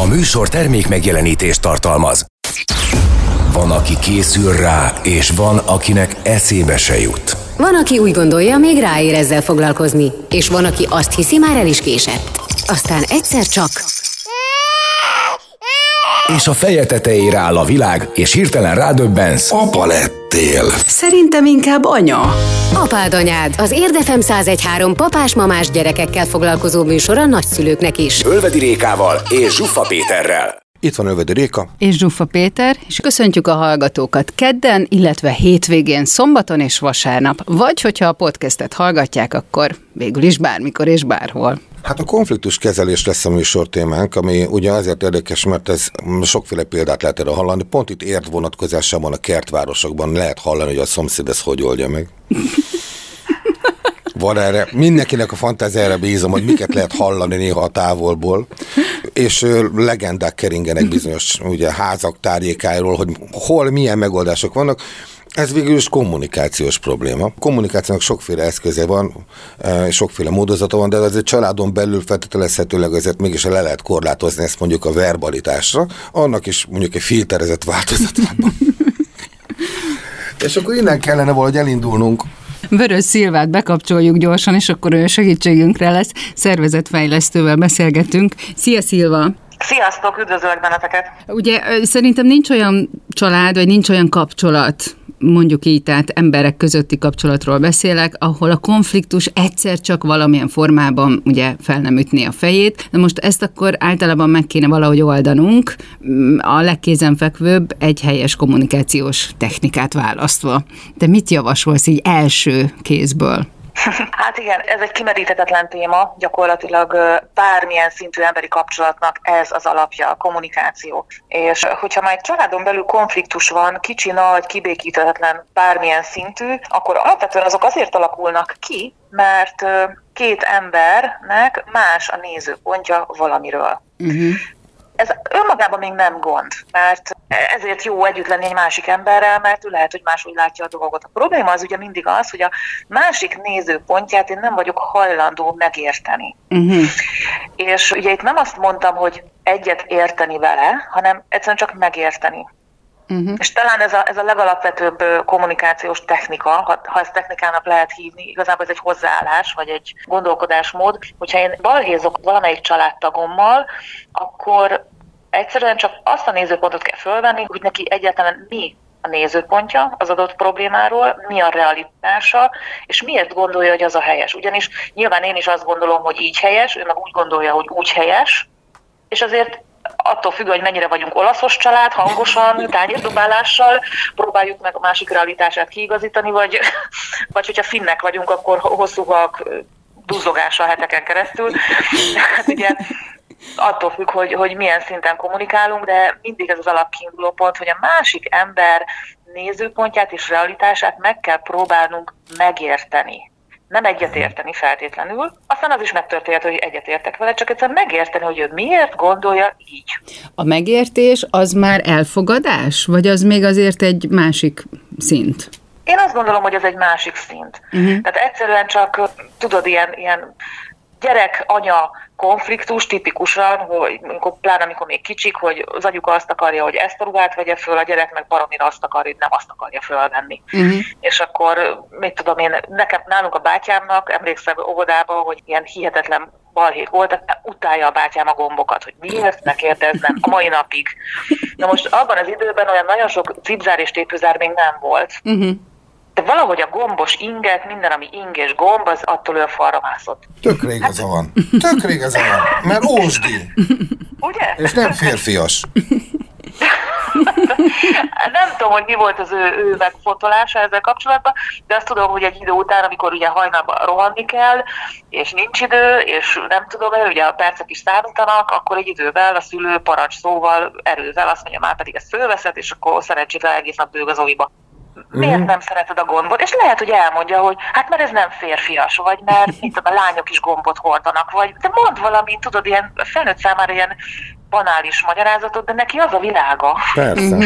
A műsor termék megjelenítést tartalmaz. Van, aki készül rá, és van, akinek eszébe se jut. Van, aki úgy gondolja, még ráér ezzel foglalkozni, és van, aki azt hiszi, már el is késett. Aztán egyszer csak... És a feje tetejére áll a világ, és hirtelen rádöbbensz. Apa lettél. Szerintem inkább anya. Apád anyád, az Érdefem 1013 papás-mamás gyerekekkel foglalkozó műsor a nagyszülőknek is. Ölvedi Rékával és Zsuffa Péterrel. Itt van Övedi Réka. és Zsuffa Péter, és köszöntjük a hallgatókat kedden, illetve hétvégén, szombaton és vasárnap. Vagy hogyha a podcastet hallgatják, akkor végül is bármikor és bárhol. Hát a konfliktus kezelés lesz a műsor témánk, ami ugye azért érdekes, mert ez sokféle példát lehet erre hallani. Pont itt ért vonatkozásában a kertvárosokban lehet hallani, hogy a szomszéd ezt hogy oldja meg. Van erre, mindenkinek a fantáziára bízom, hogy miket lehet hallani néha a távolból, és legendák keringenek bizonyos ugye, házak tárgyékáról, hogy hol milyen megoldások vannak. Ez végül is kommunikációs probléma. A kommunikációnak sokféle eszköze van, és sokféle módozata van, de azért családon belül feltételezhetőleg azért mégis le lehet korlátozni ezt mondjuk a verbalitásra, annak is mondjuk egy filterezett változatában. és akkor innen kellene valahogy elindulnunk. Vörös Szilvát bekapcsoljuk gyorsan, és akkor ő segítségünkre lesz. Szervezetfejlesztővel beszélgetünk. Szia Szilva! Sziasztok, üdvözlök benneteket! Ugye szerintem nincs olyan család, vagy nincs olyan kapcsolat, mondjuk így, tehát emberek közötti kapcsolatról beszélek, ahol a konfliktus egyszer csak valamilyen formában ugye fel nem ütné a fejét. De most ezt akkor általában meg kéne valahogy oldanunk, a legkézenfekvőbb egy helyes kommunikációs technikát választva. De mit javasolsz így első kézből? Hát igen, ez egy kimeríthetetlen téma, gyakorlatilag bármilyen szintű emberi kapcsolatnak ez az alapja, a kommunikáció. És hogyha már egy családon belül konfliktus van, kicsi, nagy, kibékíthetetlen bármilyen szintű, akkor alapvetően azok azért alakulnak ki, mert két embernek más a nézőpontja valamiről. Uh-huh. ez önmagában még nem gond, mert ezért jó együtt lenni egy másik emberrel, mert ő lehet, hogy máshogy látja a dolgot. A probléma az ugye mindig az, hogy a másik nézőpontját én nem vagyok hajlandó megérteni. Uh-huh. És ugye itt nem azt mondtam, hogy egyet érteni vele, hanem egyszerűen csak megérteni. Uh-huh. És talán ez a, ez a legalapvetőbb kommunikációs technika, ha, ha ezt technikának lehet hívni, igazából ez egy hozzáállás, vagy egy gondolkodásmód. Hogyha én balhézok valamelyik családtagommal, akkor egyszerűen csak azt a nézőpontot kell fölvenni, hogy neki egyáltalán mi a nézőpontja az adott problémáról, mi a realitása, és miért gondolja, hogy az a helyes. Ugyanis nyilván én is azt gondolom, hogy így helyes, ő meg úgy gondolja, hogy úgy helyes, és azért attól függ, hogy mennyire vagyunk olaszos család, hangosan, tányérdobálással, próbáljuk meg a másik realitását kiigazítani, vagy, vagy hogyha finnek vagyunk, akkor hosszúak duzzogással heteken keresztül. Hát ugye attól függ, hogy, hogy milyen szinten kommunikálunk, de mindig ez az alapkiinduló pont, hogy a másik ember nézőpontját és realitását meg kell próbálnunk megérteni. Nem egyetérteni feltétlenül, aztán az is megtörténhet, hogy egyetértek vele, csak egyszerűen megérteni, hogy ő miért gondolja így. A megértés az már elfogadás, vagy az még azért egy másik szint? Én azt gondolom, hogy ez egy másik szint. Uh-huh. Tehát egyszerűen csak, tudod, ilyen, ilyen gyerek-anya konfliktus tipikusan, hogy amikor, pláne amikor még kicsik, hogy az anyuka azt akarja, hogy ezt a ruhát vegye föl, a gyerek meg baromira azt akarja, hogy nem azt akarja fölvenni. Uh-huh. És akkor, mit tudom én, nekem, nálunk a bátyámnak, emlékszem óvodában, hogy ilyen hihetetlen balhék voltak, mert utálja a bátyám a gombokat, hogy miért ne kérdeznem a mai napig. Na most abban az időben olyan nagyon sok cipzár és tépőzár még nem volt. Uh-huh. De valahogy a gombos inget, minden, ami ing és gomb, az attól ő a falra mászott. Tökre igaza van. Tökre igaza van. Mert ósdi. Ugye? És nem férfias. Nem tudom, hogy mi volt az ő, ő megfontolása ezzel kapcsolatban, de azt tudom, hogy egy idő után, amikor ugye hajnalban rohanni kell, és nincs idő, és nem tudom, mert ugye a percek is számítanak, akkor egy idővel a szülő parancs szóval, erővel azt mondja, már pedig ezt fölveszed, és akkor szerencsétlen egész nap bőg az oviba. Miért nem szereted a gombot? És lehet, hogy elmondja, hogy hát mert ez nem férfias, vagy mert mit tudom, a lányok is gombot hordanak, vagy de mond valami, tudod, ilyen felnőtt számára ilyen banális magyarázatot, de neki az a világa. Persze.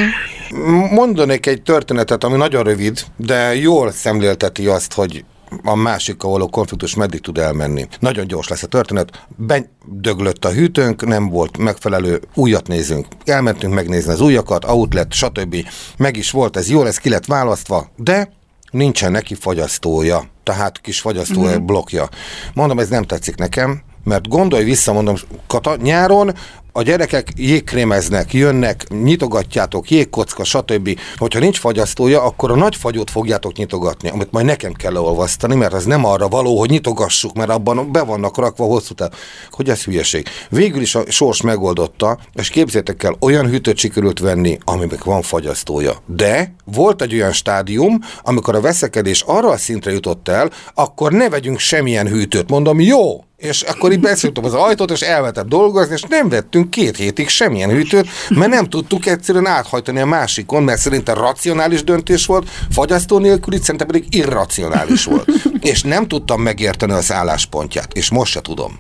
Mondanék egy történetet, ami nagyon rövid, de jól szemlélteti azt, hogy a másikkal való konfliktus meddig tud elmenni. Nagyon gyors lesz a történet, bedöglött a hűtőnk, nem volt megfelelő, újat nézünk. Elmentünk megnézni az újakat, outlet, stb. Meg is volt, ez jó lesz, ki lett választva, de nincsen neki fagyasztója, tehát kis fagyasztó mm-hmm. blokkja. Mondom, ez nem tetszik nekem, mert gondolj vissza, mondom, Kata, nyáron a gyerekek jégkrémeznek, jönnek, nyitogatjátok, jégkocka, stb. Hogyha nincs fagyasztója, akkor a nagy fagyót fogjátok nyitogatni, amit majd nekem kell leolvasztani, mert az nem arra való, hogy nyitogassuk, mert abban be vannak rakva hosszú távon. Hogy ez hülyeség. Végül is a sors megoldotta, és képzétek el, olyan hűtőt sikerült venni, amiben van fagyasztója. De volt egy olyan stádium, amikor a veszekedés arra a szintre jutott el, akkor ne vegyünk semmilyen hűtőt. Mondom, jó, és akkor így beszéltem az ajtót, és elvetett dolgozni, és nem vettünk két hétig semmilyen hűtőt, mert nem tudtuk egyszerűen áthajtani a másikon, mert szerintem racionális döntés volt, fagyasztó nélkül itt szerintem pedig irracionális volt. És nem tudtam megérteni az álláspontját, és most se tudom.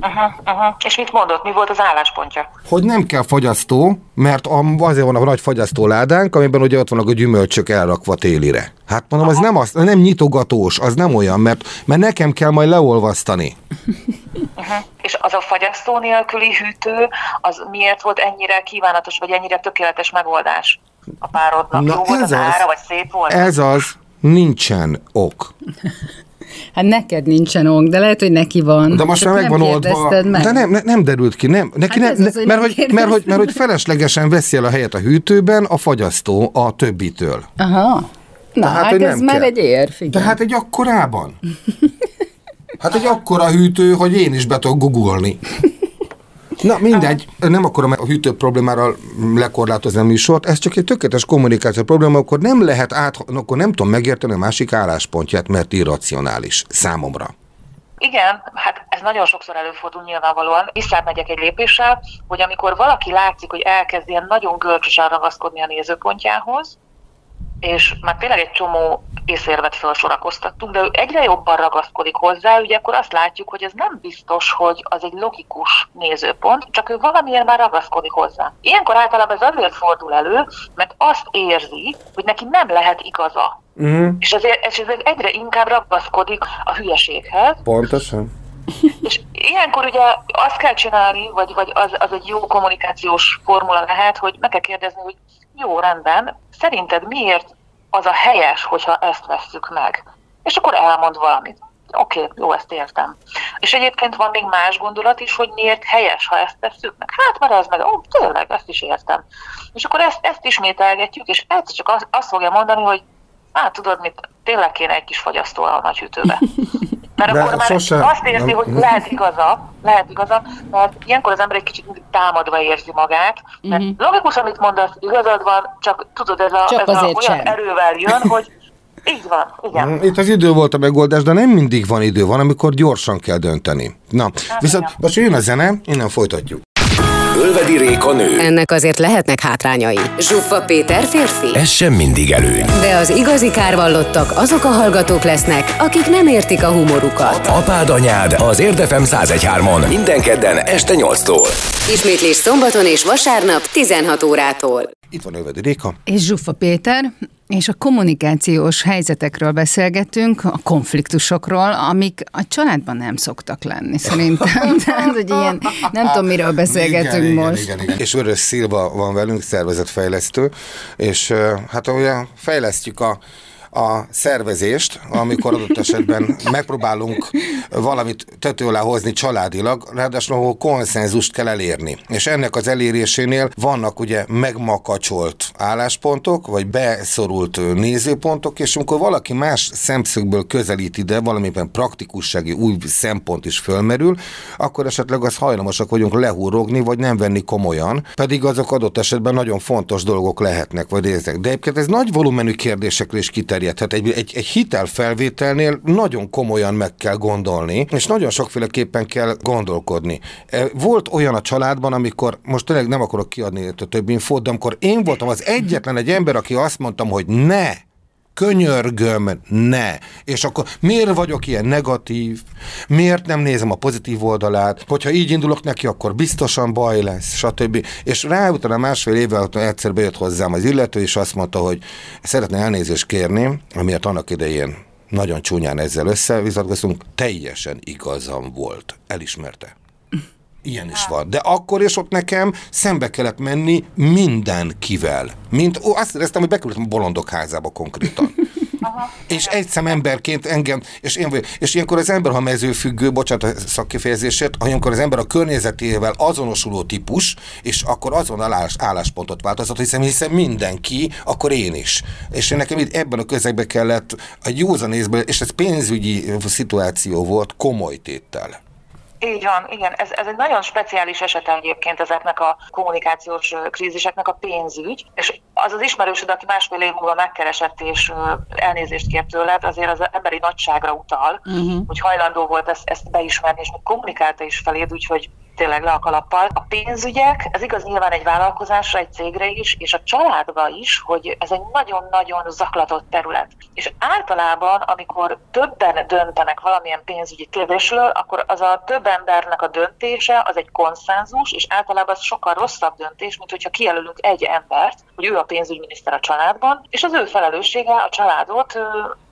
Aha, aha. És mit mondott? Mi volt az álláspontja? Hogy nem kell fagyasztó, mert azért van a nagy fagyasztó ládánk, amiben ugye ott vannak a gyümölcsök elrakva télire. Hát mondom, aha. az nem, az, nem nyitogatós, az nem olyan, mert, mert nekem kell majd leolvasztani. Uh-huh. És az a fagyasztó nélküli hűtő, az miért volt ennyire kívánatos, vagy ennyire tökéletes megoldás a párodnak? Na, Jó volt az, az ára, vagy szép volt? Ez az, nincsen ok. Hát neked nincsen ok, de lehet, hogy neki van. De most már megvan oldva. Meg. De nem, ne, nem derült ki, nem. Neki hát ne, az, ne, mert, hogy, mert, hogy, mert hogy feleslegesen veszi el a helyet a hűtőben a fagyasztó a többitől. Aha. Na, Tehát, hát ez már kell. egy érv, igen. De hát egy akkorában. Hát egy akkora hűtő, hogy én is be tudok googolni. Na mindegy, nem akarom a hűtő problémára lekorlátozni a műsort, ez csak egy tökéletes kommunikáció probléma, akkor nem lehet át, akkor nem tudom megérteni a másik álláspontját, mert irracionális számomra. Igen, hát ez nagyon sokszor előfordul nyilvánvalóan. Visszamegyek egy lépéssel, hogy amikor valaki látszik, hogy elkezd ilyen nagyon görcsösen ragaszkodni a nézőpontjához, és már tényleg egy csomó észérvet felsorakoztattunk, de ő egyre jobban ragaszkodik hozzá, ugye akkor azt látjuk, hogy ez nem biztos, hogy az egy logikus nézőpont, csak ő valamiért már ragaszkodik hozzá. Ilyenkor általában ez azért fordul elő, mert azt érzi, hogy neki nem lehet igaza. Uh-huh. És, ezért, és ezért egyre inkább ragaszkodik a hülyeséghez. Pontosan. És ilyenkor ugye azt kell csinálni, vagy, vagy az, az egy jó kommunikációs formula lehet, hogy meg kell kérdezni, hogy jó, rendben, szerinted miért az a helyes, hogyha ezt vesszük meg? És akkor elmond valamit. Oké, okay, jó, ezt értem. És egyébként van még más gondolat is, hogy miért helyes, ha ezt tesszük meg. Hát, mert ez meg, ó, tényleg, ezt is értem. És akkor ezt, ezt ismételgetjük, és egyszer csak azt, azt fogja mondani, hogy hát tudod mit, tényleg kéne egy kis fagyasztó a nagy hűtőbe. Mert De akkor már sosem, azt érzi, nem. hogy lehet igaza, lehet igaza, mert ilyenkor az ember egy kicsit támadva érzi magát, mert uh-huh. logikus, amit mondasz, igazad van, csak tudod, ez a, csak ez a olyan sem. erővel jön, hogy így van, igen. Mm, itt az idő volt a megoldás, de nem mindig van idő, van, amikor gyorsan kell dönteni. Na, hát viszont igen. most jön a zene, innen folytatjuk. Ölvedi Réka nő. Ennek azért lehetnek hátrányai. Zsuffa Péter férfi. Ez sem mindig előny. De az igazi kárvallottak azok a hallgatók lesznek, akik nem értik a humorukat. Apád anyád az Érdefem 1013-on minden kedden este 8-tól. Ismétlés szombaton és vasárnap 16 órától. Itt van Ölvedi Réka. És Zsuffa Péter, és a kommunikációs helyzetekről beszélgetünk, a konfliktusokról, amik a családban nem szoktak lenni, szerintem. Tehát, hogy ilyen, nem tudom, miről beszélgetünk igen, most. Igen, igen, igen. És Örös Szilva van velünk, szervezetfejlesztő, és hát ugye fejlesztjük a a szervezést, amikor adott esetben megpróbálunk valamit tető alá hozni családilag, ráadásul ahol konszenzust kell elérni. És ennek az elérésénél vannak ugye megmakacsolt álláspontok, vagy beszorult nézőpontok, és amikor valaki más szemszögből közelít ide, valamiben praktikussági új szempont is fölmerül, akkor esetleg az hajlamosak vagyunk lehúrogni, vagy nem venni komolyan, pedig azok adott esetben nagyon fontos dolgok lehetnek, vagy érzek. De egyébként ez nagy volumenű kérdésekre is kiterjed terjedhet. Egy, egy, egy hitelfelvételnél nagyon komolyan meg kell gondolni, és nagyon sokféleképpen kell gondolkodni. E, volt olyan a családban, amikor, most tényleg nem akarok kiadni a több infót, de amikor én voltam az egyetlen egy ember, aki azt mondtam, hogy ne, könyörgöm, ne. És akkor miért vagyok ilyen negatív? Miért nem nézem a pozitív oldalát? Hogyha így indulok neki, akkor biztosan baj lesz, stb. És rá utána másfél évvel egyszer bejött hozzám az illető, és azt mondta, hogy szeretne elnézést kérni, amiért annak idején nagyon csúnyán ezzel összevizatkoztunk, teljesen igazam volt. Elismerte. Ilyen is van. De akkor és ott nekem szembe kellett menni mindenkivel. Mint, ó, azt éreztem, hogy beküldtem a bolondok házába konkrétan. Aha. És egy szem emberként engem, és, én, és ilyenkor az ember, ha mezőfüggő, bocsánat a szakkifejezését, amikor az ember a környezetével azonosuló típus, és akkor azon állás, álláspontot változott, hiszen, hiszen mindenki, akkor én is. És én nekem itt ebben a közegben kellett a józanészben, és ez pénzügyi szituáció volt komoly téttel. Így van, igen. Ez, ez egy nagyon speciális eset egyébként ezeknek a kommunikációs kríziseknek a pénzügy, és az az ismerősöd, aki másfél év múlva megkeresett és elnézést kért tőled, azért az emberi nagyságra utal, uh-huh. hogy hajlandó volt ezt, ezt beismerni, és még kommunikálta is feléd, úgyhogy tényleg le a kalappal. A pénzügyek, ez igaz nyilván egy vállalkozásra, egy cégre is, és a családba is, hogy ez egy nagyon-nagyon zaklatott terület. És általában, amikor többen döntenek valamilyen pénzügyi kérdésről, akkor az a több embernek a döntése az egy konszenzus, és általában az sokkal rosszabb döntés, mint hogyha kijelölünk egy embert, hogy ő a pénzügyminiszter a családban, és az ő felelőssége a családot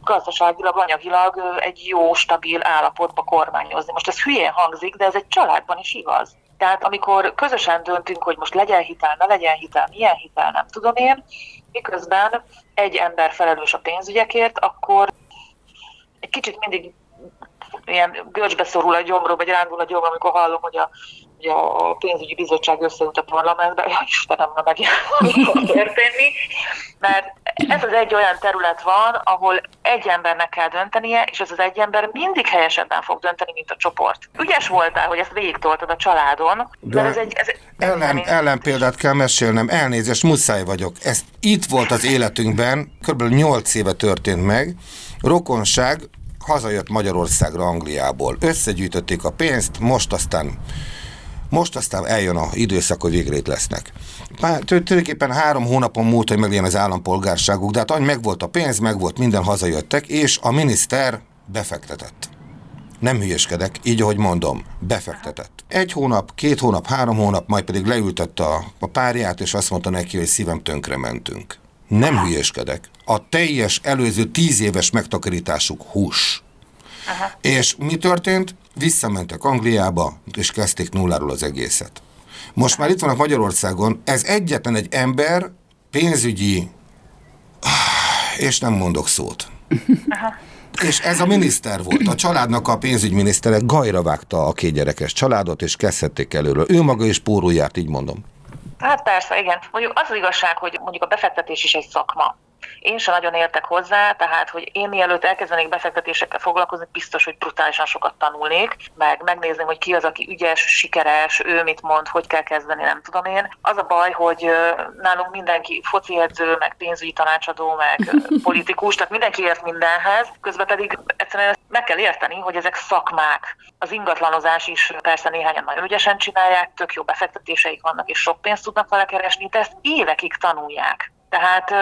gazdaságilag, anyagilag egy jó, stabil állapotba kormányozni. Most ez hülyén hangzik, de ez egy családban is igaz. Tehát amikor közösen döntünk, hogy most legyen hitel, ne legyen hitel, milyen hitel, nem tudom én, miközben egy ember felelős a pénzügyekért, akkor egy kicsit mindig ilyen görcsbe szorul a gyomrom, vagy rándul a gyomrom, amikor hallom, hogy a, hogy a pénzügyi bizottság összeült a parlamentbe, ja Istenem, na meg fog történni, mert ez az egy olyan terület van, ahol egy embernek kell döntenie, és ez az egy ember mindig helyesebben fog dönteni, mint a csoport. Ügyes voltál, hogy ezt végigtoltad a családon, de ez egy... Ez, ellen, ez ellen példát kell mesélnem, elnézést, muszáj vagyok. Ez itt volt az életünkben, kb. 8 éve történt meg, rokonság, hazajött Magyarországra Angliából. Összegyűjtötték a pénzt, most aztán most aztán eljön a időszak, hogy végre itt lesznek. Tulajdonképpen három hónapon múlt, hogy meglegyen az állampolgárságuk, de hát megvolt a pénz, megvolt minden, hazajöttek, és a miniszter befektetett. Nem hülyeskedek, így ahogy mondom, befektetett. Egy hónap, két hónap, három hónap, majd pedig leültette a, a párját, és azt mondta neki, hogy szívem tönkre mentünk. Nem hülyeskedek. A teljes előző tíz éves megtakarításuk hús. Aha. És mi történt? Visszamentek Angliába, és kezdték nulláról az egészet. Most már itt vannak Magyarországon, ez egyetlen egy ember, pénzügyi, és nem mondok szót. Aha. És ez a miniszter volt. A családnak a pénzügyminisztere gajra vágta a két gyerekes családot, és kezdhették előről. Ő maga is pórul így mondom. Hát persze, igen. Mondjuk az az igazság, hogy mondjuk a befektetés is egy szakma. Én sem nagyon értek hozzá, tehát hogy én mielőtt elkezdenék befektetésekkel foglalkozni, biztos, hogy brutálisan sokat tanulnék, meg megnézném, hogy ki az, aki ügyes, sikeres, ő mit mond, hogy kell kezdeni, nem tudom én. Az a baj, hogy nálunk mindenki foci edző, meg pénzügyi tanácsadó, meg politikus, tehát mindenki ért mindenhez, közben pedig egyszerűen meg kell érteni, hogy ezek szakmák. Az ingatlanozás is persze néhányan nagyon ügyesen csinálják, tök jó befektetéseik vannak, és sok pénzt tudnak vele keresni, de ezt évekig tanulják. Tehát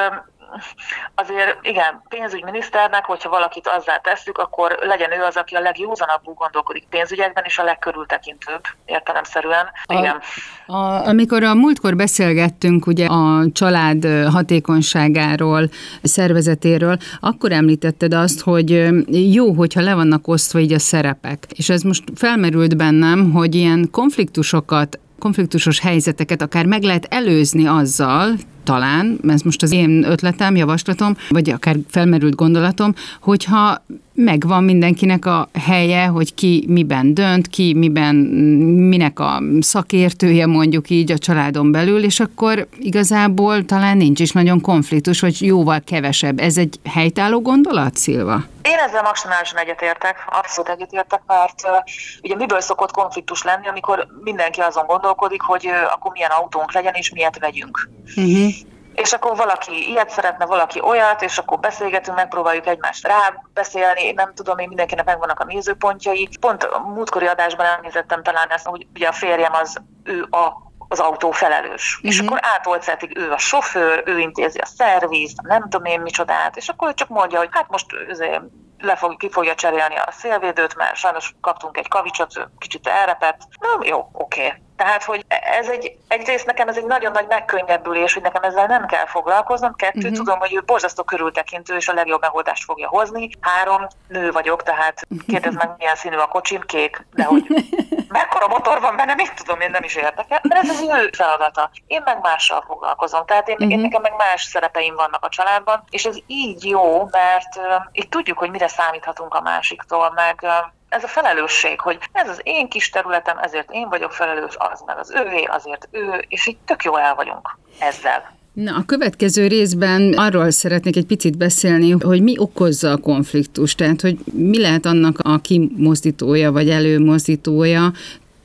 azért igen, pénzügyminiszternek, hogyha valakit azzá tesszük, akkor legyen ő az, aki a legjózanabbul gondolkodik pénzügyekben, és a legkörültekintőbb értelemszerűen. Igen. A, a, amikor a múltkor beszélgettünk ugye a család hatékonyságáról, szervezetéről, akkor említetted azt, hogy jó, hogyha le vannak osztva így a szerepek. És ez most felmerült bennem, hogy ilyen konfliktusokat konfliktusos helyzeteket akár meg lehet előzni azzal, talán, ez most az én ötletem, javaslatom, vagy akár felmerült gondolatom, hogyha megvan mindenkinek a helye, hogy ki miben dönt, ki miben, minek a szakértője mondjuk így a családon belül, és akkor igazából talán nincs is nagyon konfliktus, vagy jóval kevesebb. Ez egy helytálló gondolat, Szilva? Én ezzel maximálisan egyetértek, abszolút egyetértek, mert uh, ugye miből szokott konfliktus lenni, amikor mindenki azon gondolkodik, hogy uh, akkor milyen autónk legyen és miért vegyünk. Uh-huh és akkor valaki ilyet szeretne, valaki olyat, és akkor beszélgetünk, megpróbáljuk egymást rá beszélni, nem tudom, én mindenkinek megvannak a nézőpontjai. Pont a múltkori adásban elnézettem talán ezt, hogy ugye a férjem az ő a az autó felelős. Uh-huh. És mhm. akkor átolcetik ő a sofőr, ő intézi a szervizt, nem tudom én micsodát, és akkor csak mondja, hogy hát most le fog, ki fogja cserélni a szélvédőt, mert sajnos kaptunk egy kavicsot, kicsit elrepett. Na, jó, oké. Okay Tehát, hogy ez egy, egyrészt nekem ez egy nagyon nagy megkönnyebbülés, hogy nekem ezzel nem kell foglalkoznom. Kettő, uh-huh. tudom, hogy ő borzasztó körültekintő, és a legjobb megoldást fogja hozni. Három, nő vagyok, tehát kérdez meg, milyen színű a kocsim, kék, de hogy mekkora motor van benne, mit tudom, én nem is érdekel. De ez az ő feladata. Én meg mással foglalkozom. Tehát én, uh-huh. én nekem meg más szerepeim vannak a családban, és ez így jó, mert uh, itt tudjuk, hogy mire számíthatunk a másiktól, meg uh, ez a felelősség, hogy ez az én kis területem, ezért én vagyok felelős, az meg az ővé, azért ő, és így tök jó el vagyunk ezzel. Na, a következő részben arról szeretnék egy picit beszélni, hogy mi okozza a konfliktust, tehát hogy mi lehet annak a kimozdítója vagy előmozdítója,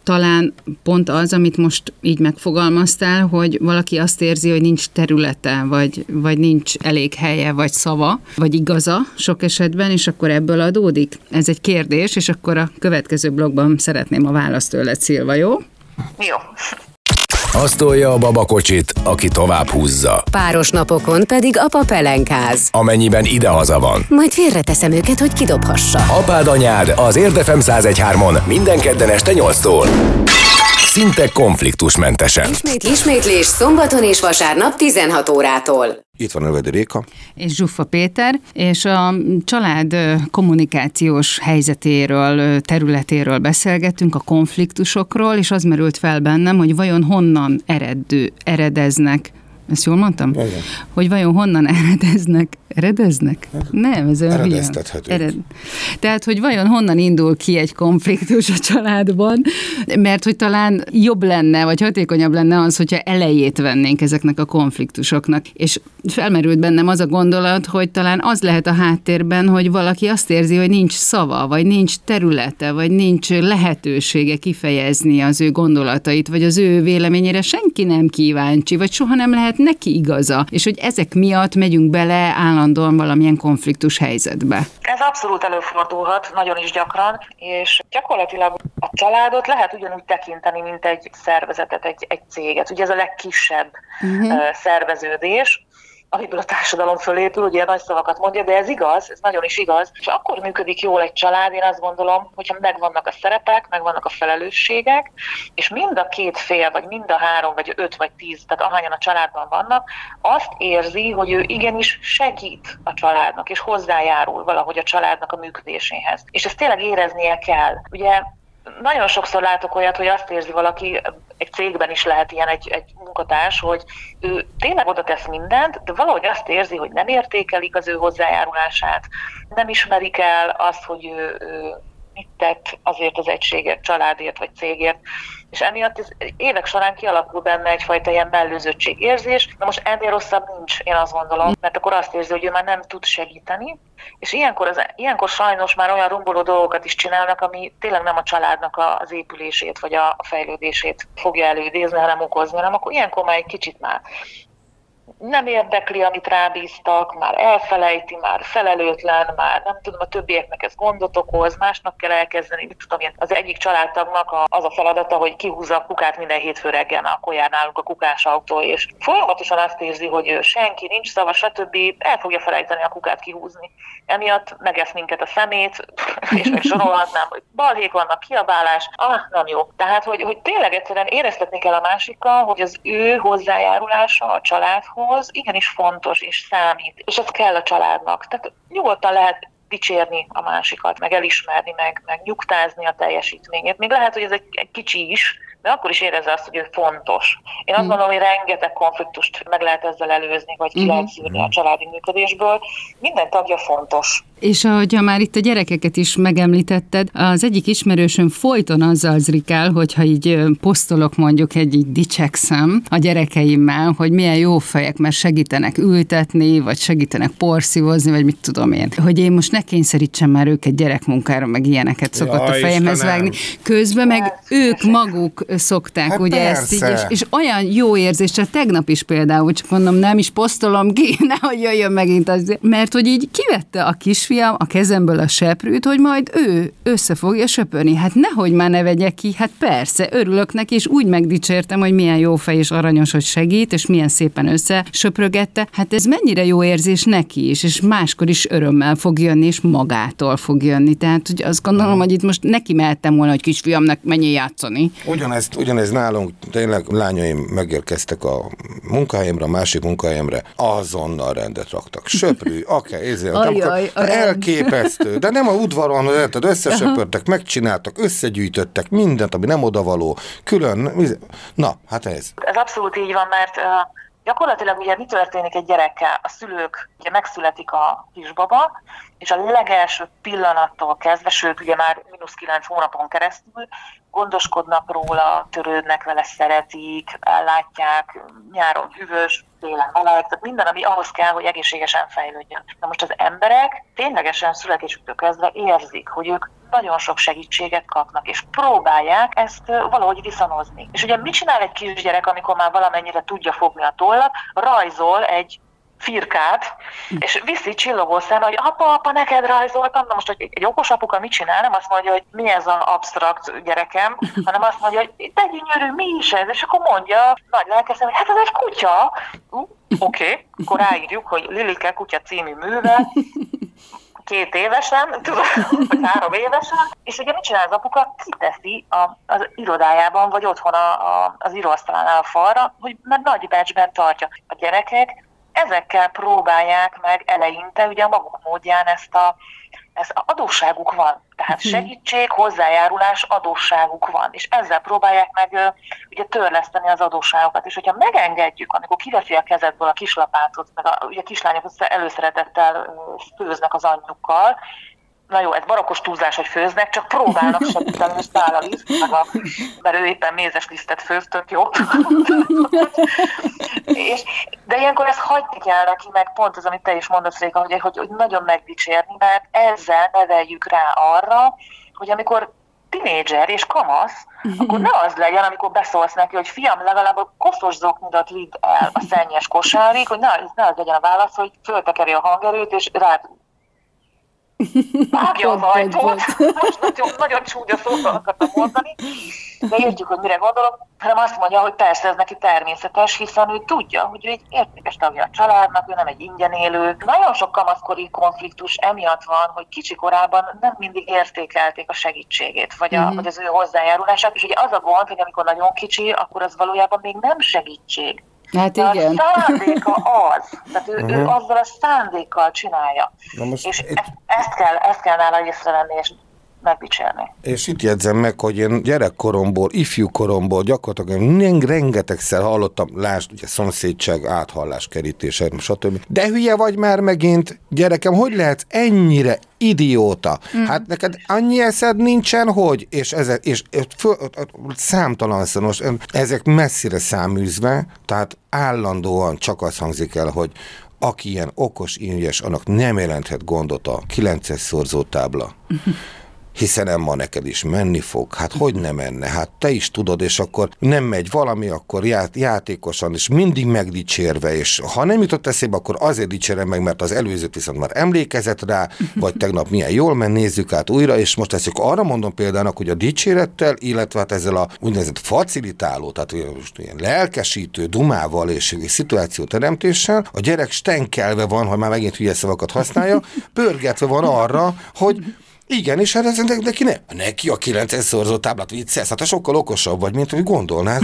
talán pont az, amit most így megfogalmaztál, hogy valaki azt érzi, hogy nincs területe, vagy, vagy nincs elég helye, vagy szava, vagy igaza sok esetben, és akkor ebből adódik? Ez egy kérdés, és akkor a következő blogban szeretném a választ tőled, Szilva, jó? Jó. Azt tolja a babakocsit, aki tovább húzza. Páros napokon pedig apa pelenkáz. Amennyiben idehaza van. Majd félreteszem őket, hogy kidobhassa. Apád anyád az Érdefem 1013-on minden kedden este 8-tól. Szinte konfliktusmentesen. Ismét, ismétlés szombaton és vasárnap 16 órától. Itt van Ölvedi Réka. És Zsuffa Péter, és a család kommunikációs helyzetéről, területéről beszélgetünk, a konfliktusokról, és az merült fel bennem, hogy vajon honnan eredő, eredeznek ezt jól mondtam? Igen. Hogy vajon honnan eredeznek? Eredeznek? Nem, ez olyan hülye. Ered. Tehát, hogy vajon honnan indul ki egy konfliktus a családban, mert hogy talán jobb lenne, vagy hatékonyabb lenne az, hogyha elejét vennénk ezeknek a konfliktusoknak. És felmerült bennem az a gondolat, hogy talán az lehet a háttérben, hogy valaki azt érzi, hogy nincs szava, vagy nincs területe, vagy nincs lehetősége kifejezni az ő gondolatait, vagy az ő véleményére senki nem kíváncsi, vagy soha nem lehet neki igaza, és hogy ezek miatt megyünk bele állandóan valamilyen konfliktus helyzetbe. Ez abszolút előfordulhat, nagyon is gyakran, és gyakorlatilag a családot lehet ugyanúgy tekinteni, mint egy szervezetet, egy, egy céget. Ugye ez a legkisebb uh-huh. szerveződés, amiből a társadalom fölépül, ugye nagy szavakat mondja, de ez igaz, ez nagyon is igaz, és akkor működik jól egy család, én azt gondolom, hogyha megvannak a szerepek, megvannak a felelősségek, és mind a két fél, vagy mind a három, vagy öt, vagy tíz, tehát ahányan a családban vannak, azt érzi, hogy ő igenis segít a családnak, és hozzájárul valahogy a családnak a működéséhez. És ezt tényleg éreznie kell. Ugye nagyon sokszor látok olyat, hogy azt érzi valaki, egy cégben is lehet ilyen egy, egy munkatárs, hogy ő tényleg oda tesz mindent, de valahogy azt érzi, hogy nem értékelik az ő hozzájárulását, nem ismerik el azt, hogy ő, ő mit tett azért az egységért, családért vagy cégért, és emiatt ez évek során kialakul benne egyfajta ilyen mellőzöttség érzés. Na most ennél rosszabb nincs, én azt gondolom, mert akkor azt érzi, hogy ő már nem tud segíteni, és ilyenkor, az, ilyenkor sajnos már olyan romboló dolgokat is csinálnak, ami tényleg nem a családnak az épülését vagy a fejlődését fogja előidézni, hanem okozni, hanem akkor ilyenkor már egy kicsit már nem érdekli, amit rábíztak, már elfelejti, már felelőtlen, már nem tudom, a többieknek ez gondot okoz, másnak kell elkezdeni, mit tudom én. Az egyik családtagnak az a feladata, hogy kihúzza a kukát minden hétfő reggel, akkor jár nálunk a kukás autó, és folyamatosan azt érzi, hogy senki nincs szava, stb. el fogja felejteni a kukát kihúzni. Emiatt megesz minket a szemét, és még sorolhatnám, hogy balhék vannak, kiabálás, ah, nem jó. Tehát, hogy, hogy tényleg egyszerűen éreztetni kell a másikkal, hogy az ő hozzájárulása a családhoz, hoz igenis fontos és számít, és ez kell a családnak. Tehát nyugodtan lehet dicsérni a másikat, meg elismerni, meg, meg nyugtázni a teljesítményét. Még lehet, hogy ez egy, egy kicsi is, de akkor is érezze azt, hogy ő fontos. Én azt gondolom, hogy rengeteg konfliktust meg lehet ezzel előzni, vagy ki lehet szűrni a családi működésből. Minden tagja fontos. És ahogy már itt a gyerekeket is megemlítetted, az egyik ismerősöm folyton azzal zrikál, hogyha így posztolok mondjuk egy így dicsekszem a gyerekeimmel, hogy milyen jó fejek, mert segítenek ültetni, vagy segítenek porszívozni, vagy mit tudom én. Hogy én most ne kényszerítsem már őket gyerekmunkára, meg ilyeneket szokott ja, a fejemhez Istenem. vágni. Közben meg ők maguk szokták hát ugye persze. ezt így, és, és olyan jó érzés, csak tegnap is például, csak mondom, nem is posztolom ki, nehogy jöjjön megint az, mert hogy így kivette a kisfiam a kezemből a seprűt, hogy majd ő össze fogja söpörni. Hát nehogy már ne vegye ki, hát persze, örülök neki, és úgy megdicsértem, hogy milyen jó fej és aranyos, hogy segít, és milyen szépen összesöprögette. Hát ez mennyire jó érzés neki is, és máskor is örömmel fog jönni, és magától fog jönni. Tehát hogy azt gondolom, hogy itt most neki mehettem volna, hogy kisfiamnak menjél játszani. Ugyanez ugyanezt, ugyanez nálunk, tényleg lányaim megérkeztek a munkahelyemre, a másik munkahelyemre, azonnal rendet raktak. Söprű, akár, ezért, Ajaj, elképesztő. De nem a udvaron, érted, összesöpörtek, megcsináltak, összegyűjtöttek mindent, ami nem odavaló, külön, na, hát ez. Ez abszolút így van, mert uh, gyakorlatilag ugye mi történik egy gyerekkel? A szülők, ugye megszületik a kisbaba, és a legelső pillanattól kezdve, sőt ugye már mínusz kilenc hónapon keresztül gondoskodnak róla, törődnek vele, szeretik, ellátják, nyáron hűvös, télen meleg, tehát minden, ami ahhoz kell, hogy egészségesen fejlődjön. Na most az emberek ténylegesen születésüktől kezdve érzik, hogy ők nagyon sok segítséget kapnak, és próbálják ezt valahogy viszonozni. És ugye mit csinál egy kisgyerek, amikor már valamennyire tudja fogni a tollat? Rajzol egy firkát, és viszi csillogó szem, hogy apa, apa, neked rajzoltam, na most hogy egy okos apuka mit csinál, nem azt mondja, hogy mi ez az absztrakt gyerekem, hanem azt mondja, hogy te gyönyörű, mi is ez, és akkor mondja nagy lelkeszem, hogy hát ez egy kutya. Oké, okay. akkor ráírjuk, hogy Lilike kutya című műve, két évesen, tudom, vagy három évesen, és ugye mit csinál az apuka? Kiteszi a, az irodájában, vagy otthon a, a, az íróasztalánál a falra, hogy mert nagy becsben tartja. A gyerekek ezekkel próbálják meg eleinte ugye a maguk módján ezt a, ez adósságuk van. Tehát mhm. segítség, hozzájárulás, adósságuk van. És ezzel próbálják meg ugye törleszteni az adósságokat. És hogyha megengedjük, amikor kiveszi a kezedből a kislapátot, meg a, ugye a kislányok előszeretettel főznek az anyjukkal, na jó, ez barakos túlzás, hogy főznek, csak próbálnak segíteni, és száll a liszt, meg a, mert ő éppen mézes lisztet főz, tök jó. és, de ilyenkor ezt hagyni kell neki, meg pont az, amit te is mondasz, Réka, hogy, hogy, hogy nagyon megdicsérni, mert ezzel neveljük rá arra, hogy amikor tinédzser és kamasz, akkor ne az legyen, amikor beszólsz neki, hogy fiam, legalább a koszos zoknidat vidd el a szennyes kosárig, hogy ne, ne az legyen a válasz, hogy föltekeri a hangerőt, és rád vágja az ajtót, most nagyon, nagyon csúnya szóval akartam mondani, de értjük, hogy mire gondolok, hanem azt mondja, hogy persze ez neki természetes, hiszen ő tudja, hogy ő egy értékes tagja a családnak, ő nem egy ingyen élő. Nagyon sok kamaszkori konfliktus emiatt van, hogy kicsi korában nem mindig értékelték a segítségét, vagy, a, mm-hmm. vagy az ő hozzájárulását, és ugye az a gond, hogy amikor nagyon kicsi, akkor az valójában még nem segítség. Hát De igen. a szándéka az, tehát ő, uh-huh. ő azzal a szándékkal csinálja. Na most és itt... ezt, ezt, kell, ezt kell nála észrevenni, és megdicsérni. És itt jegyzem meg, hogy én gyerekkoromból, ifjúkoromból gyakorlatilag rengetegszer hallottam, lásd, ugye szomszédság, áthallás, kerítés, stb. De hülye vagy már megint, gyerekem, hogy lehet ennyire idióta. Mm. Hát neked annyi eszed nincsen, hogy, és, ezek, és föl, számtalan most ezek messzire száműzve, tehát állandóan csak az hangzik el, hogy aki ilyen okos, ínyes, annak nem jelenthet gondot a 9-es szorzótábla. hiszen Emma neked is menni fog. Hát hogy nem menne? Hát te is tudod, és akkor nem megy valami, akkor ját, játékosan, és mindig megdicsérve, és ha nem jutott eszébe, akkor azért dicsérem meg, mert az előzőt viszont már emlékezett rá, vagy tegnap milyen jól ment, nézzük át újra, és most ezt arra mondom példának, hogy a dicsérettel, illetve hát ezzel a úgynevezett facilitáló, tehát most ilyen lelkesítő dumával és szituációteremtéssel, a gyerek stenkelve van, ha már megint hülye szavakat használja, pörgetve van arra, hogy igen, és hát de, de ki ne? Neki a 9 szorzó táblát viccelsz, hát sokkal okosabb vagy, mint hogy gondolnák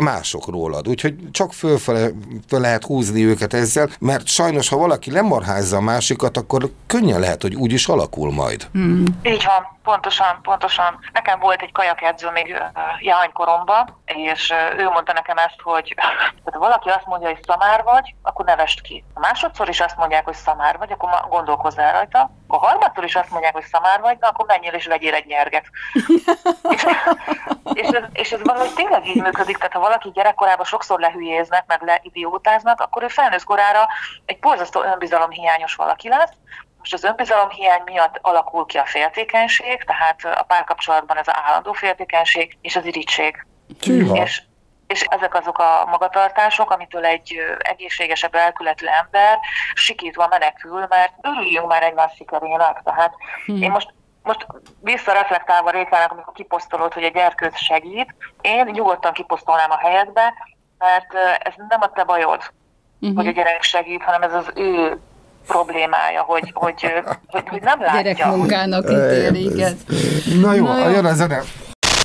mások rólad. Úgyhogy csak fölfele föl lehet húzni őket ezzel, mert sajnos, ha valaki lemarházza a másikat, akkor könnyen lehet, hogy úgy is alakul majd. Hmm. Így van. Pontosan, pontosan. Nekem volt egy kajakedző még uh, jánykoromban, és uh, ő mondta nekem ezt, hogy ha valaki azt mondja, hogy szamár vagy, akkor nevest ki. A másodszor is azt mondják, hogy szamár vagy, akkor gondolkozz el rajta. A harmadszor is azt mondják, hogy szamár vagy, akkor menjél és vegyél egy nyerget. és, és, ez, és ez valahogy tényleg így működik, tehát ha valaki gyerekkorában sokszor lehülyéznek, meg leidiótáznak, akkor ő felnőtt korára egy borzasztó önbizalomhiányos valaki lesz, most az önbizalom hiány miatt alakul ki a féltékenység, tehát a párkapcsolatban ez az állandó féltékenység és az irítség. És, és ezek azok a magatartások, amitől egy egészségesebb elkületű ember sikítva menekül, mert örüljünk már egymás sikerének. Tehát hmm. én most most visszareflektálva Rékának, amikor kiposztolod, hogy egy gyerkőt segít, én nyugodtan kiposztolnám a helyedbe, mert ez nem a te bajod, uh-huh. hogy a gyerek segít, hanem ez az ő problémája, hogy, hogy, hogy, hogy nem látja. Gyerekmunkának ítéli, igen. Na jó, Na jó. jön a zene.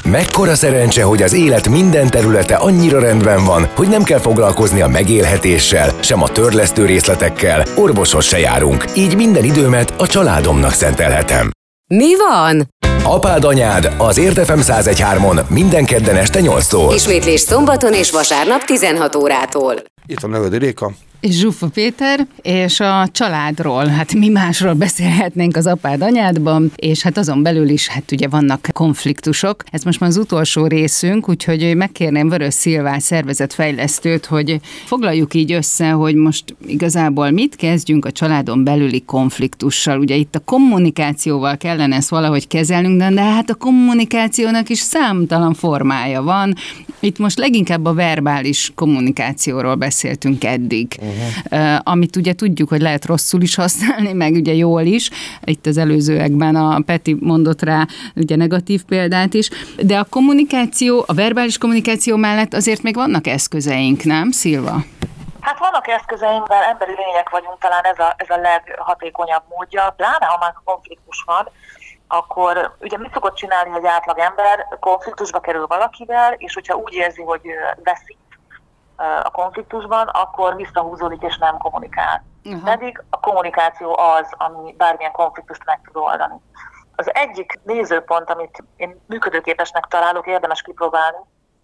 Mekkora szerencse, hogy az élet minden területe annyira rendben van, hogy nem kell foglalkozni a megélhetéssel, sem a törlesztő részletekkel, orvoshoz se járunk, így minden időmet a családomnak szentelhetem. Mi van? Apád anyád az Értefem 1013-on minden kedden este 8-tól. Ismétlés szombaton és vasárnap 16 órától. Itt van Nevedi Réka. És Zsufa Péter, és a családról, hát mi másról beszélhetnénk az apád anyádban, és hát azon belül is, hát ugye vannak konfliktusok. Ez most már az utolsó részünk, úgyhogy megkérném Vörös Szilvá szervezetfejlesztőt, hogy foglaljuk így össze, hogy most igazából mit kezdjünk a családon belüli konfliktussal. Ugye itt a kommunikációval kellene ezt valahogy kezelnünk, de, de hát a kommunikációnak is számtalan formája van. Itt most leginkább a verbális kommunikációról beszéltünk eddig. Uh uh-huh. amit ugye tudjuk, hogy lehet rosszul is használni, meg ugye jól is. Itt az előzőekben a Peti mondott rá ugye negatív példát is, de a kommunikáció, a verbális kommunikáció mellett azért még vannak eszközeink, nem, Szilva? Hát vannak eszközeink, mert emberi lények vagyunk, talán ez a, ez a leghatékonyabb módja, pláne ha már konfliktus van, akkor ugye mit szokott csinálni egy átlag ember, konfliktusba kerül valakivel, és hogyha úgy érzi, hogy veszik, a konfliktusban, akkor visszahúzódik és nem kommunikál. Uh-huh. Pedig a kommunikáció az, ami bármilyen konfliktust meg tud oldani. Az egyik nézőpont, amit én működőképesnek találok, érdemes kipróbálni,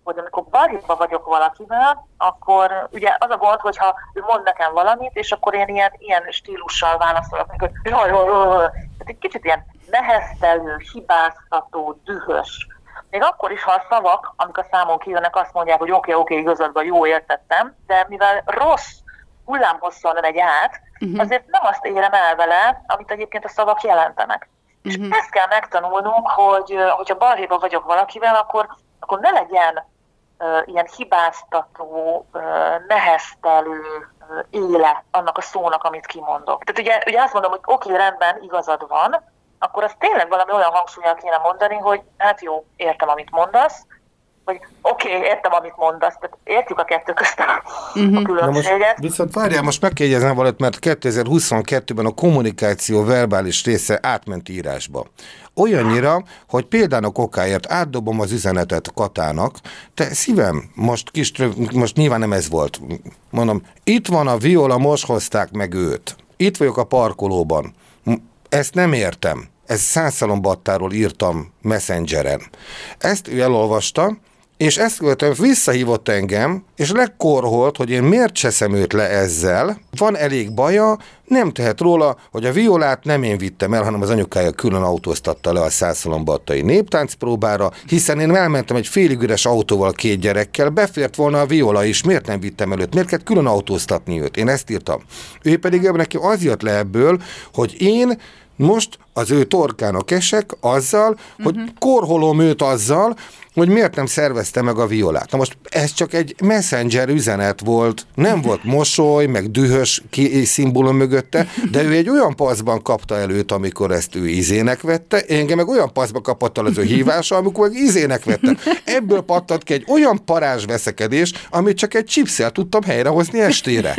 hogy amikor barítva vagyok valakivel, akkor ugye az a gond, hogyha ő mond nekem valamit, és akkor én ilyen, ilyen stílussal válaszolok neki, hogy jaj, jaj, egy kicsit ilyen neheztelő, hibáztató, dühös, még akkor is, ha a szavak, amik a számon kijönnek, azt mondják, hogy oké, okay, oké, okay, igazadban jó értettem, de mivel rossz hullámhosszon megy át, uh-huh. azért nem azt érem el vele, amit egyébként a szavak jelentenek. Uh-huh. És mhm. ezt kell megtanulnunk, hogy hogyha balhéba vagyok valakivel, akkor, akkor ne legyen ilyen hibáztató, neheztelő éle annak a szónak, amit kimondok. Tehát ugye, ugye azt mondom, hogy oké, okay, rendben, igazad van, akkor azt tényleg valami olyan hangsúlyjal kéne mondani, hogy hát jó, értem, amit mondasz, hogy oké, okay, értem, amit mondasz, tehát értjük a kettő közt a, uh-huh. a különbséget. most, viszont várjál, most megjegyezem valamit, mert 2022-ben a kommunikáció verbális része átment írásba. Olyannyira, hogy például okáért átdobom az üzenetet Katának, te szívem, most, kis, most nyilván nem ez volt, mondom, itt van a viola, most hozták meg őt. Itt vagyok a parkolóban. Ezt nem értem. Ez százszalombattáról írtam Messengeren. Ezt ő elolvasta, és ezt követően visszahívott engem, és lekorholt, hogy én miért cseszem őt le ezzel. Van elég baja, nem tehet róla, hogy a violát nem én vittem el, hanem az anyukája külön autóztatta le a százszalombattai néptáncpróbára, hiszen én elmentem egy félig üres autóval két gyerekkel, befért volna a viola is, miért nem vittem előtt, miért kellett külön autóztatni őt, én ezt írtam. Ő pedig ebből neki az jött le ebből, hogy én most az ő torkának esek azzal, uh-huh. hogy korholom őt azzal, hogy miért nem szervezte meg a violát. Na most ez csak egy messenger üzenet volt, nem volt mosoly, meg dühös szimbólum mögötte, de ő egy olyan paszban kapta előtt, amikor ezt ő izének vette, engem meg olyan paszba kapott el az ő hívása, amikor meg izének vette. Ebből pattant ki egy olyan parázs veszekedés, amit csak egy chipszel tudtam helyrehozni estére.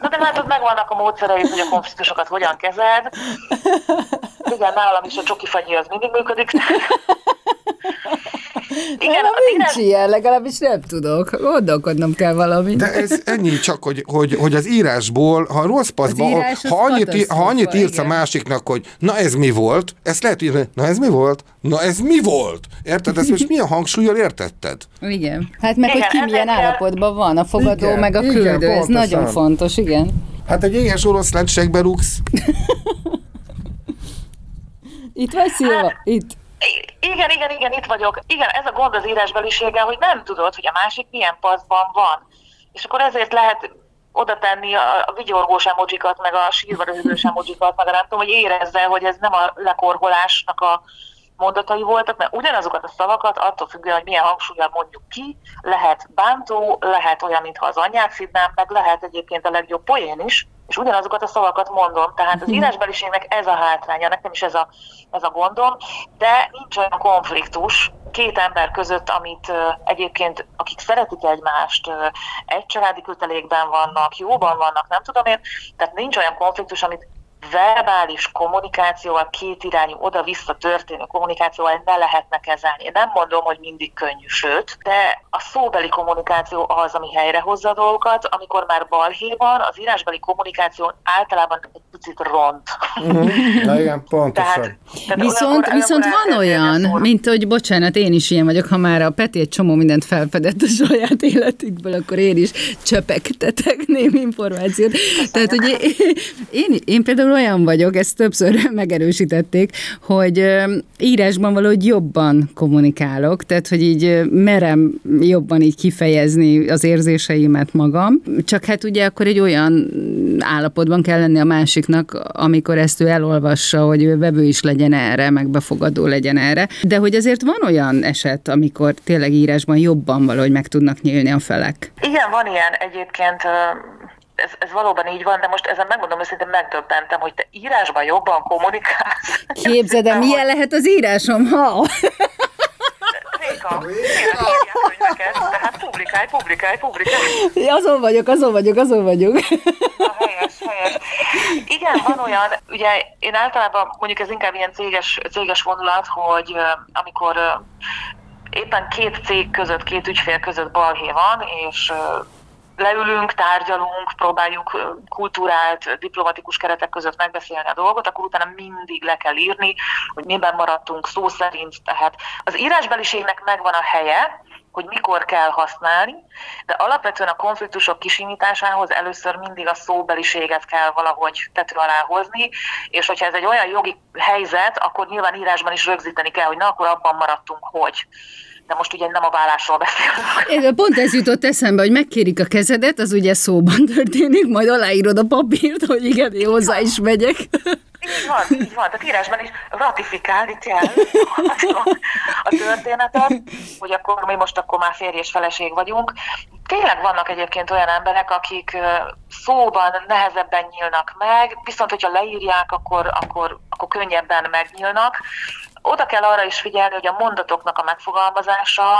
Na de látod, megvannak a módszereid, hogy a konfliktusokat hogyan kezeld. Igen, nálam is a csoki fagyi az mindig működik. Igen, nem, nincs írás... ilyen, legalábbis nem tudok. Gondolkodnom kell valamit. De ez ennyi csak, hogy, hogy, hogy az írásból, ha rossz paszba, ha annyit, ha annyit írsz igen. a másiknak, hogy na ez mi volt, ezt lehet írni, na ez mi volt? Na ez mi volt? Érted? Ezt most milyen hangsúlyjal értetted? Igen. Hát meg, igen, hogy ki milyen állapotban van, a fogadó igen, meg a küldő, igen, ez nagyon fontos, igen. Hát egy éhes oroszlán segbe rúgsz. Itt vagy Szilva? Hát, Itt. Igen, igen, igen, itt vagyok. Igen, ez a gond az írásbeliséggel, hogy nem tudod, hogy a másik milyen paszban van. És akkor ezért lehet oda tenni a, vigyorgós emojikat, meg a sírva röhögős emojikat, meg a nem tudom, hogy érezze, hogy ez nem a lekorholásnak a mondatai voltak, mert ugyanazokat a szavakat attól függően, hogy milyen hangsúlyjal mondjuk ki, lehet bántó, lehet olyan, mintha az anyát szidnám, meg lehet egyébként a legjobb poén is, és ugyanazokat a szavakat mondom. Tehát az mhm. írásbeliségnek ez a hátránya, nekem is ez a, ez a gondom, de nincs olyan konfliktus két ember között, amit egyébként, akik szeretik egymást, egy családi kötelékben vannak, jóban vannak, nem tudom én, tehát nincs olyan konfliktus, amit verbális kommunikációval, kétirányú, oda-vissza történő kommunikációval ne lehetne kezelni. Én nem mondom, hogy mindig könnyű, sőt, de a szóbeli kommunikáció az, ami helyrehozza a dolgokat, amikor már balhé van, az írásbeli kommunikáció általában egy picit ront. Mm-hmm. Na igen, pontosan. Tehát, tehát viszont viszont van olyan, mint hogy bocsánat, én is ilyen vagyok, ha már a Peti egy csomó mindent felfedett a saját életükből, akkor én is csöpegtetek némi információt. Tehát, hogy én, én, én például olyan vagyok, ezt többször megerősítették, hogy írásban valahogy jobban kommunikálok, tehát, hogy így merem jobban így kifejezni az érzéseimet magam, csak hát ugye akkor egy olyan állapotban kell lenni a másiknak, amikor ezt ő elolvassa, hogy ő vevő is legyen erre, meg befogadó legyen erre. De hogy azért van olyan eset, amikor tényleg írásban jobban valahogy meg tudnak nyílni a felek. Igen, van ilyen egyébként ez, ez valóban így van, de most ezen megmondom őszintén megdöbbentem, hogy te írásban jobban kommunikálsz. Képzeld el, milyen lehet az írásom, ha? Réka, könyveket, tehát publikálj, publikálj, publikálj. Azon vagyok, azon vagyok, azon vagyok. Na, helyes, helyes. Igen, van olyan, ugye én általában mondjuk ez inkább ilyen céges, céges vonulat, hogy amikor éppen két cég között, két ügyfél között balhé van, és leülünk, tárgyalunk, próbáljuk kultúrált, diplomatikus keretek között megbeszélni a dolgot, akkor utána mindig le kell írni, hogy miben maradtunk szó szerint. Tehát az írásbeliségnek megvan a helye, hogy mikor kell használni, de alapvetően a konfliktusok kisimításához először mindig a szóbeliséget kell valahogy tető alá hozni, és hogyha ez egy olyan jogi helyzet, akkor nyilván írásban is rögzíteni kell, hogy na, akkor abban maradtunk, hogy de most ugye nem a vállásról beszélünk. Pont ez jutott eszembe, hogy megkérik a kezedet, az ugye szóban történik, majd aláírod a papírt, hogy igen, én hozzá is megyek. Így van, így van. Tehát írásban is ratifikálni kell a történetet, hogy akkor mi most akkor már férj és feleség vagyunk. Tényleg vannak egyébként olyan emberek, akik szóban nehezebben nyílnak meg, viszont hogyha leírják, akkor, akkor, akkor könnyebben megnyílnak oda kell arra is figyelni, hogy a mondatoknak a megfogalmazása,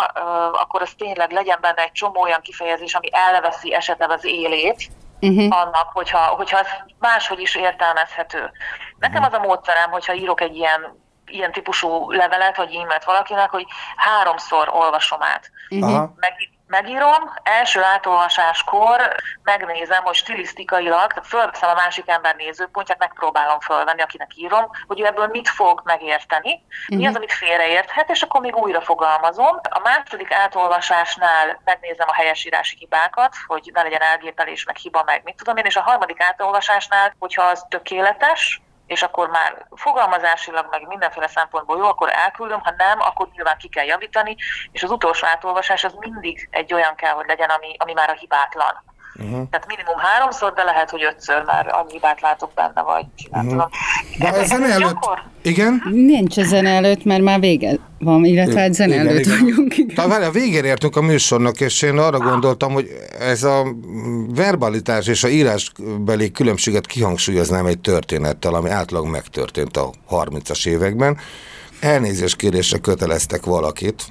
akkor az tényleg legyen benne egy csomó olyan kifejezés, ami elveszi esetleg az élét, uh-huh. annak, hogyha, hogyha ez máshogy is értelmezhető. Nekem az a módszerem, hogyha írok egy ilyen ilyen típusú levelet vagy e-mailt valakinek, hogy háromszor olvasom át. Uh-huh. Meg, megírom, első átolvasáskor megnézem, hogy stilisztikailag, tehát fölveszem a másik ember nézőpontját, megpróbálom fölvenni, akinek írom, hogy ő ebből mit fog megérteni, uh-huh. mi az, mhm. amit félreérthet, és akkor még újra fogalmazom. A második átolvasásnál megnézem a helyesírási hibákat, hogy ne legyen elgépelés, meg hiba, meg mit tudom én, és a harmadik átolvasásnál, hogyha az tökéletes, és akkor már fogalmazásilag, meg mindenféle szempontból jó, akkor elküldöm, ha nem, akkor nyilván ki kell javítani, és az utolsó átolvasás az mindig egy olyan kell, hogy legyen, ami, ami már a hibátlan. Uh-huh. Tehát minimum háromszor, de lehet, hogy ötször már annyi hibát látok benne, vagy nem uh-huh. tudom. De ez, zene előtt... Gyakor... Igen? Nincs a zene előtt, mert már vége van, illetve hát zene igen, előtt igen. vagyunk. Igen. Tehát a végén értünk a műsornak, és én arra gondoltam, hogy ez a verbalitás és a írásbeli különbséget kihangsúlyoznám egy történettel, ami átlag megtörtént a 30-as években. Elnézést köteleztek valakit,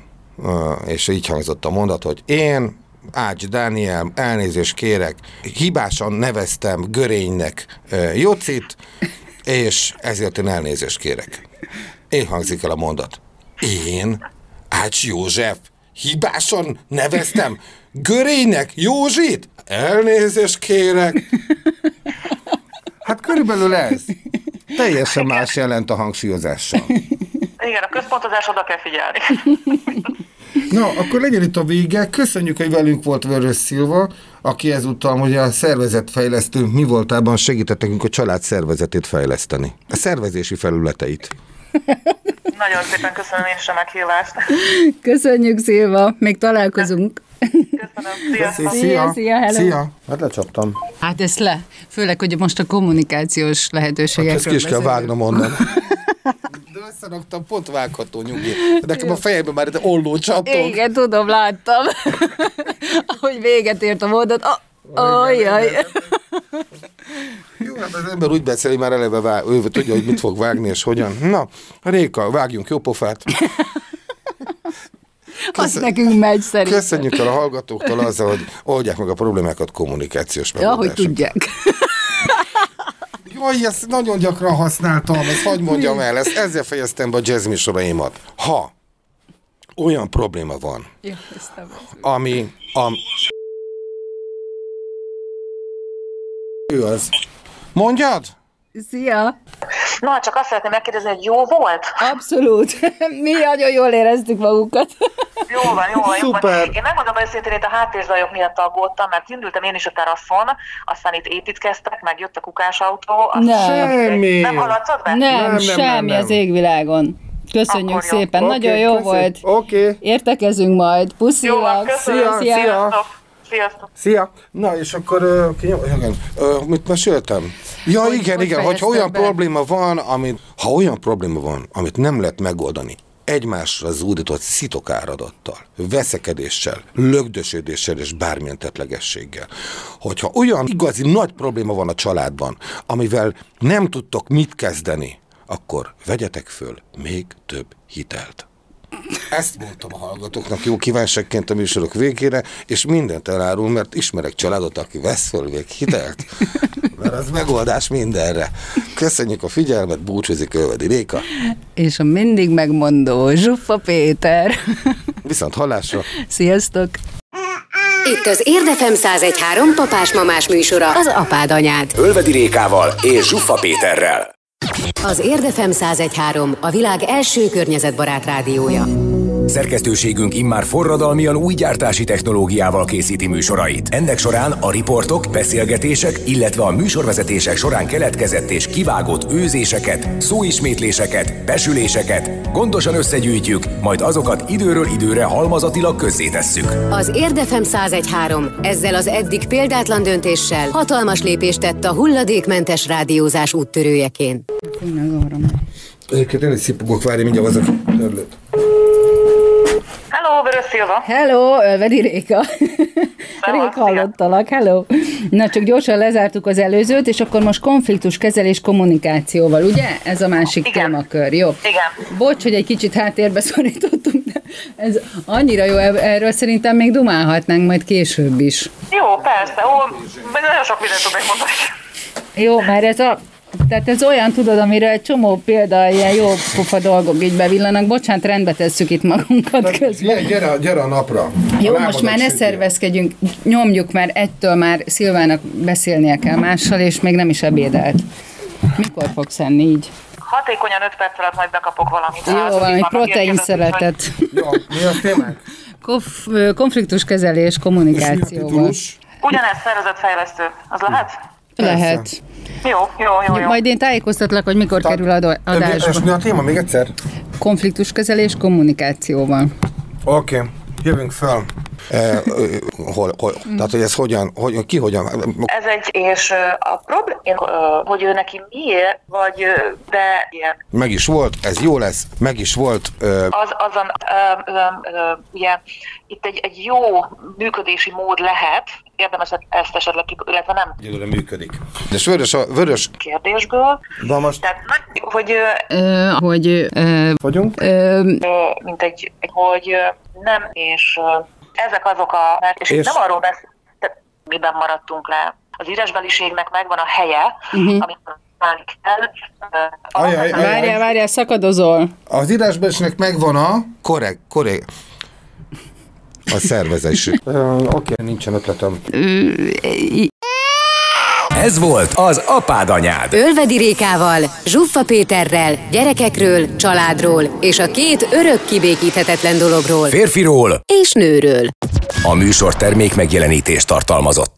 és így hangzott a mondat, hogy én Ács Dániel, elnézést kérek, hibásan neveztem Görénynek Jocit, és ezért én elnézést kérek. Én hangzik el a mondat. Én, Ács József, hibásan neveztem Görénynek Józsit? Elnézést kérek. Hát körülbelül ez. Teljesen más jelent a hangsúlyozással. Igen, a központozás oda kell figyelni. Na, akkor legyen itt a vége. Köszönjük, hogy velünk volt Vörös Szilva, aki ezúttal hogy a szervezetfejlesztő mi voltában segített nekünk a család szervezetét fejleszteni. A szervezési felületeit. Nagyon szépen köszönöm én sem a meghívást. Köszönjük, Szilva. Még találkozunk. Köszönöm. Szia. Szia, szia, hello. Szia. Hát lecsaptam. Hát ezt le. Főleg, hogy most a kommunikációs lehetőségekről hát ezt ki is kell vágnom onnan. Összeraktam, pont vágható nyugi. Nekem a fejemben már olló csattog. Igen, tudom, láttam. Ahogy véget ért a mondat. Ajjaj. Jó, hát az ember úgy beszél, hogy már eleve vág, ő tudja, hogy mit fog vágni, és hogyan. Na, Réka, vágjunk jó pofát. Köszön... Azt nekünk megy szerintem. Köszönjük el a hallgatóktól azzal, hogy oldják meg a problémákat kommunikációs megoldásokkal. Ja, hogy tudják. Aj, ezt nagyon gyakran használtam, ezt hagyd mondjam el, ezt, ezzel fejeztem be a jazz műsoraimat. Ha olyan probléma van, ami a... Ő az. Mondjad? Szia! Na, csak azt szeretném megkérdezni, hogy jó volt? Abszolút. Mi nagyon jól éreztük magunkat. Jó van, jó van, jó van. Szuper. Én megmondom őszintén, itt a háttérzajok miatt aggódtam, mert indultam én is a teraszon, aztán itt építkeztek, meg jött a kukásautó. Azt Nem. Semmi. Nem haladszod be? Nem, nem, semmi nem, nem. az égvilágon. Köszönjük Akkor jó. szépen, Oké, nagyon jó köszi. volt. Oké. Értekezünk majd. Jó van, Puszilak. köszönöm. Szia, szia. Sziasztok. Sziasztok. Szia! Na, és akkor, uh, ki, igen, uh, mit meséltem? Ja, Hogy- igen, hogy igen, hogyha olyan be? probléma van, amit, ha olyan probléma van, amit nem lehet megoldani, egymásra zúdított szitokáradattal, veszekedéssel, lögdösödéssel és bármilyen tetlegességgel. Hogyha olyan igazi nagy probléma van a családban, amivel nem tudtok mit kezdeni, akkor vegyetek föl még több hitelt. Ezt mondtam a hallgatóknak jó kívánságként a műsorok végére, és mindent elárul, mert ismerek családot, aki vesz föl még hitelt, mert az megoldás mindenre. Köszönjük a figyelmet, búcsúzik Ölvedi Réka, És a mindig megmondó Zsuffa Péter. viszont hallásra. Sziasztok! Itt az Érdefem 1013 papás-mamás műsora, az apád anyád. Ölvedi Rékával és Zsuffa Péterrel. Az Érdefem 1013 a világ első környezetbarát rádiója. Szerkesztőségünk immár forradalmian új gyártási technológiával készíti műsorait. Ennek során a riportok, beszélgetések, illetve a műsorvezetések során keletkezett és kivágott őzéseket, szóismétléseket, besüléseket gondosan összegyűjtjük, majd azokat időről időre halmazatilag közzétesszük. Az Érdefem 1013 ezzel az eddig példátlan döntéssel hatalmas lépést tett a hulladékmentes rádiózás úttörőjeként. Egyébként én is szipogok, várj, mindjárt az a terület. Szilva. Hello, Ölvedi Réka. Rég hallottalak, hello. Na, csak gyorsan lezártuk az előzőt, és akkor most konfliktus kezelés kommunikációval, ugye? Ez a másik Igen. témakör, jó? Igen. Bocs, hogy egy kicsit háttérbe szorítottunk, de ez annyira jó, erről szerintem még dumálhatnánk majd később is. Jó, persze. Ó, nagyon sok mindent tudnék mondani. Jó, már ez a tehát ez olyan, tudod, amire egy csomó példa, ilyen jó pofa dolgok így bevillanak. Bocsánat, rendbe tesszük itt magunkat közben. Gyere, gyere, gyere a napra. Jó, A most már ne szervezkedjünk, nyomjuk, mert egytől már Szilvának beszélnie kell mással, és még nem is ebédelt. Mikor fogsz enni így? Hatékonyan 5 perc alatt majd bekapok valamit. Jó, Hát, valami protein szeretet. Jó, mi a témánk? Konf- konfliktuskezelés kommunikációval. úgyhogy- Ugyanez szervezetfejlesztő. Az lehet? Lehet. Jó, jó, jó, jó. Majd én tájékoztatlak, hogy mikor kerül adó- És mi adásba. a téma még egyszer? Konfliktuskezelés kommunikációval. Oké, okay. jövünk fel. Eh, ö, hol, hol, tehát, hogy ez hogyan, hogyan, ki hogyan, Ez egy, és a probléma, hogy ő neki miért, vagy de ilyen, meg is volt, ez jó lesz, meg is volt, ö, az, azon, ö, ö, ö, ugye, itt egy, egy jó működési mód lehet, érdemes ezt esetleg, illetve nem egyelőre működik. És vörös, a, vörös, kérdésből, na most tehát hogy ö, hogy ö, vagyunk? ö, mint egy, hogy nem, és ezek azok a, mert, és, És- nem arról beszél, miben maradtunk le. Az írásbeliségnek megvan a helye, uh-huh. amit kell. Ajaj, ajaj. várjál, várjál, szakadozol. Az írásbesnek megvan a korrekt, korrekt, a szervezés. Oké, okay, nincsen ötletem. Ez volt az apád anyád. Ölvedi Rékával, Zsuffa Péterrel, gyerekekről, családról és a két örök kibékíthetetlen dologról Férfiról és nőről. a műsor termék megjelenítést tartalmazott.